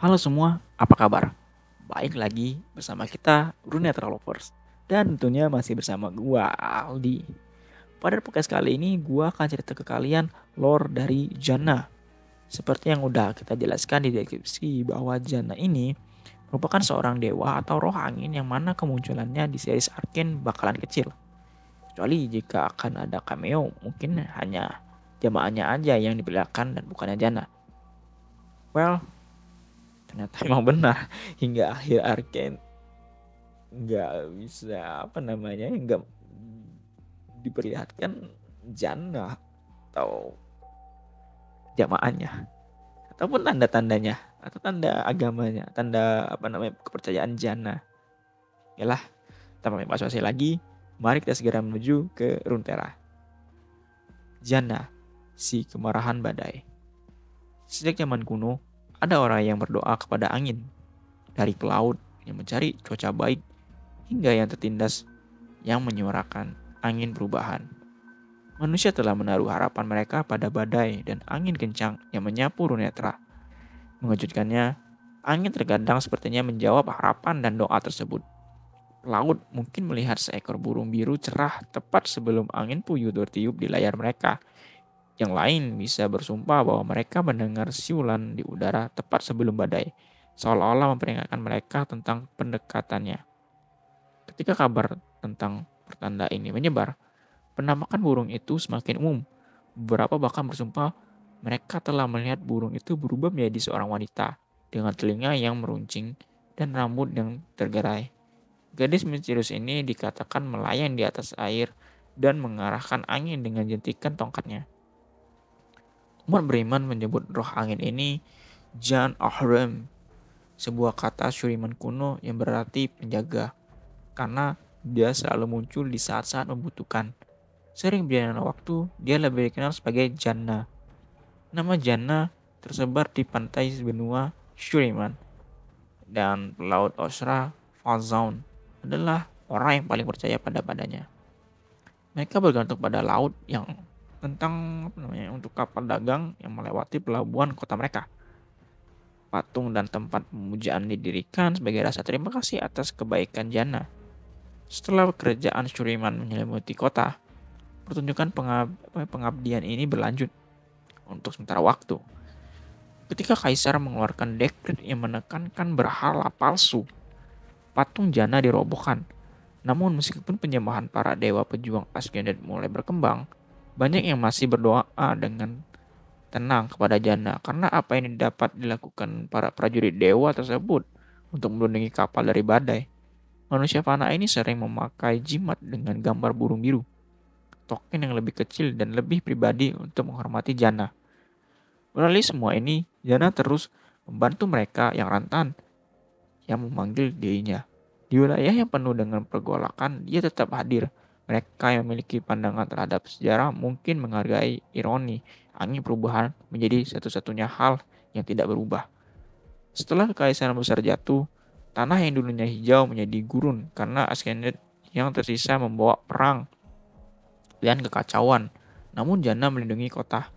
Halo semua, apa kabar? Baik lagi bersama kita, Brunetra Lovers. Dan tentunya masih bersama gua, Aldi. Pada podcast kali ini, gua akan cerita ke kalian lore dari Jana. Seperti yang udah kita jelaskan di deskripsi bahwa Jana ini merupakan seorang dewa atau roh angin yang mana kemunculannya di series Arkane bakalan kecil. Kecuali jika akan ada cameo, mungkin hanya jamaahnya aja yang diperlihatkan dan bukannya Jana. Well, ternyata emang benar hingga akhir Arkane nggak bisa apa namanya nggak diperlihatkan Jana atau jamaahnya ataupun tanda-tandanya atau tanda agamanya, tanda apa namanya kepercayaan jana. Yalah, tanpa basa-basi lagi, mari kita segera menuju ke Runeterra. Jana, si kemarahan badai. Sejak zaman kuno, ada orang yang berdoa kepada angin, dari ke laut yang mencari cuaca baik, hingga yang tertindas yang menyuarakan angin perubahan. Manusia telah menaruh harapan mereka pada badai dan angin kencang yang menyapu Runetra Mengejutkannya, angin terkadang sepertinya menjawab harapan dan doa tersebut. Laut mungkin melihat seekor burung biru cerah tepat sebelum angin puyuh bertiup di layar mereka. Yang lain bisa bersumpah bahwa mereka mendengar siulan di udara tepat sebelum badai, seolah-olah memperingatkan mereka tentang pendekatannya. Ketika kabar tentang pertanda ini menyebar, penampakan burung itu semakin umum. Beberapa bahkan bersumpah mereka telah melihat burung itu berubah menjadi seorang wanita dengan telinga yang meruncing dan rambut yang tergerai. Gadis misterius ini dikatakan melayang di atas air dan mengarahkan angin dengan jentikan tongkatnya. Umat beriman menyebut roh angin ini Jan Ahram, sebuah kata Syuriman kuno yang berarti penjaga, karena dia selalu muncul di saat-saat membutuhkan. Sering berjalan waktu, dia lebih dikenal sebagai Jannah Nama Jana tersebar di pantai benua Shuriman dan Laut Osra Falzaun adalah orang yang paling percaya pada padanya. Mereka bergantung pada laut yang tentang apa namanya untuk kapal dagang yang melewati pelabuhan kota mereka. Patung dan tempat pemujaan didirikan sebagai rasa terima kasih atas kebaikan Jana. Setelah kerajaan Shuriman menyelimuti kota, pertunjukan pengab pengabdian ini berlanjut untuk sementara waktu. Ketika Kaisar mengeluarkan dekret yang menekankan berhala palsu, patung Jana dirobohkan. Namun meskipun penyembahan para dewa pejuang Asgard mulai berkembang, banyak yang masih berdoa dengan tenang kepada Jana karena apa yang dapat dilakukan para prajurit dewa tersebut untuk melindungi kapal dari badai. Manusia fana ini sering memakai jimat dengan gambar burung biru, token yang lebih kecil dan lebih pribadi untuk menghormati Jana. Melalui semua ini, Jana terus membantu mereka yang rentan yang memanggil dirinya. Di wilayah yang penuh dengan pergolakan, dia tetap hadir. Mereka yang memiliki pandangan terhadap sejarah mungkin menghargai ironi angin perubahan menjadi satu-satunya hal yang tidak berubah. Setelah kekaisaran besar jatuh, tanah yang dulunya hijau menjadi gurun karena Askenet yang tersisa membawa perang dan kekacauan. Namun Jana melindungi kota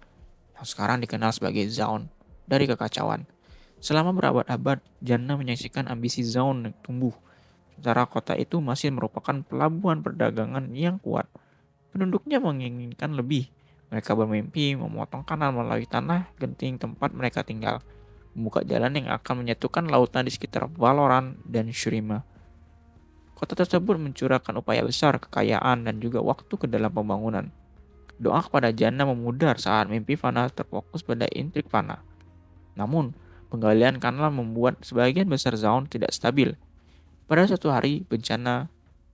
yang sekarang dikenal sebagai Zaun dari kekacauan. Selama berabad-abad, Jannah menyaksikan ambisi Zaun tumbuh, sementara kota itu masih merupakan pelabuhan perdagangan yang kuat. Penduduknya menginginkan lebih. Mereka bermimpi memotong kanal melalui tanah genting tempat mereka tinggal, membuka jalan yang akan menyatukan lautan di sekitar Valorant dan Shurima. Kota tersebut mencurahkan upaya besar, kekayaan, dan juga waktu ke dalam pembangunan. Doa kepada Jana memudar saat mimpi Fana terfokus pada intrik Fana. Namun, penggalian kanal membuat sebagian besar Zaun tidak stabil. Pada suatu hari, bencana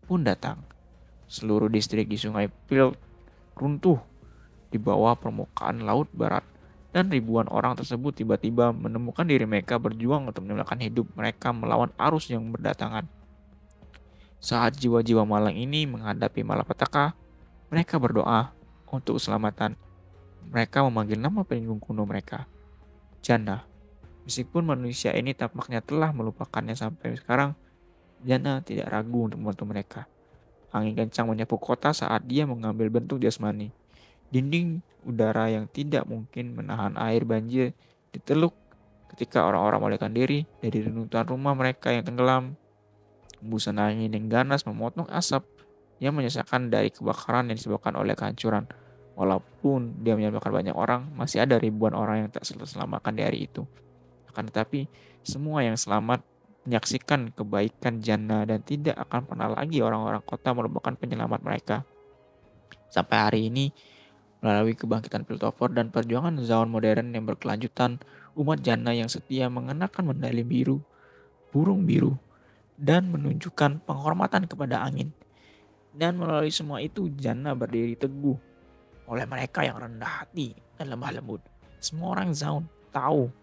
pun datang. Seluruh distrik di sungai Pil runtuh di bawah permukaan laut barat dan ribuan orang tersebut tiba-tiba menemukan diri mereka berjuang untuk menyelamatkan hidup mereka melawan arus yang berdatangan. Saat jiwa-jiwa malang ini menghadapi malapetaka, mereka berdoa untuk keselamatan. Mereka memanggil nama peninggung kuno mereka, Jana. Meskipun manusia ini tampaknya telah melupakannya sampai sekarang, Jana tidak ragu untuk membantu mereka. Angin kencang menyapu kota saat dia mengambil bentuk jasmani. Dinding udara yang tidak mungkin menahan air banjir diteluk ketika orang-orang melarikan diri dari renuntuhan rumah mereka yang tenggelam. Hembusan angin yang ganas memotong asap yang menyisakan dari kebakaran yang disebabkan oleh kehancuran. Walaupun dia menyelamatkan banyak orang, masih ada ribuan orang yang tak terselamatkan di hari itu. Akan tetapi, semua yang selamat menyaksikan kebaikan jannah dan tidak akan pernah lagi orang-orang kota merupakan penyelamat mereka. Sampai hari ini, melalui kebangkitan Piltover dan perjuangan zaman modern yang berkelanjutan, umat jannah yang setia mengenakan medali biru, burung biru, dan menunjukkan penghormatan kepada angin. Dan melalui semua itu, jannah berdiri teguh oleh mereka yang rendah hati dan lemah lembut. Semua orang Zaun tahu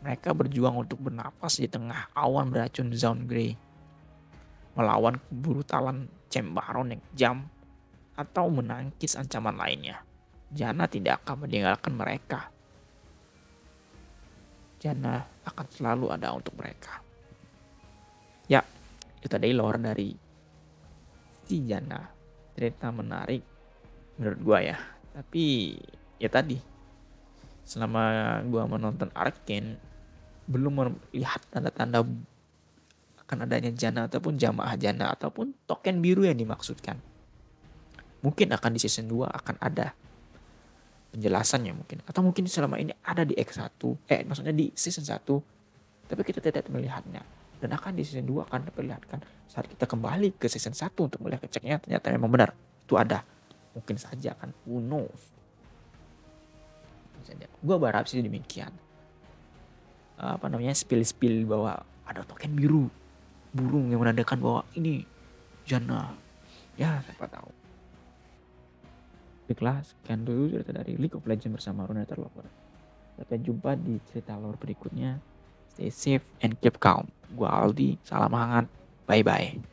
mereka berjuang untuk bernapas di tengah awan beracun Zaun Grey. Melawan kebrutalan Cembaron yang jam atau menangkis ancaman lainnya. Jana tidak akan meninggalkan mereka. Jana akan selalu ada untuk mereka. Ya, itu tadi lore dari si Jana. Cerita menarik menurut gua ya. Tapi ya tadi selama gua menonton Arkane belum melihat tanda-tanda akan adanya jana ataupun jamaah jana ataupun token biru yang dimaksudkan. Mungkin akan di season 2 akan ada penjelasannya mungkin. Atau mungkin selama ini ada di X1 eh maksudnya di season 1 tapi kita tidak melihatnya. Dan akan di season 2 akan diperlihatkan saat kita kembali ke season 1 untuk melihat keceknya ternyata memang benar itu ada. Mungkin saja kan who knows? Gue berharap sih demikian apa namanya spill-spill bahwa ada token biru burung yang menandakan bahwa ini jana. Ya siapa tahu. Baiklah sekian dulu cerita dari League of Legends bersama Runeterlover Lover sampai jumpa di cerita lore berikutnya. Stay safe and keep calm. Gua Aldi salam hangat. Bye bye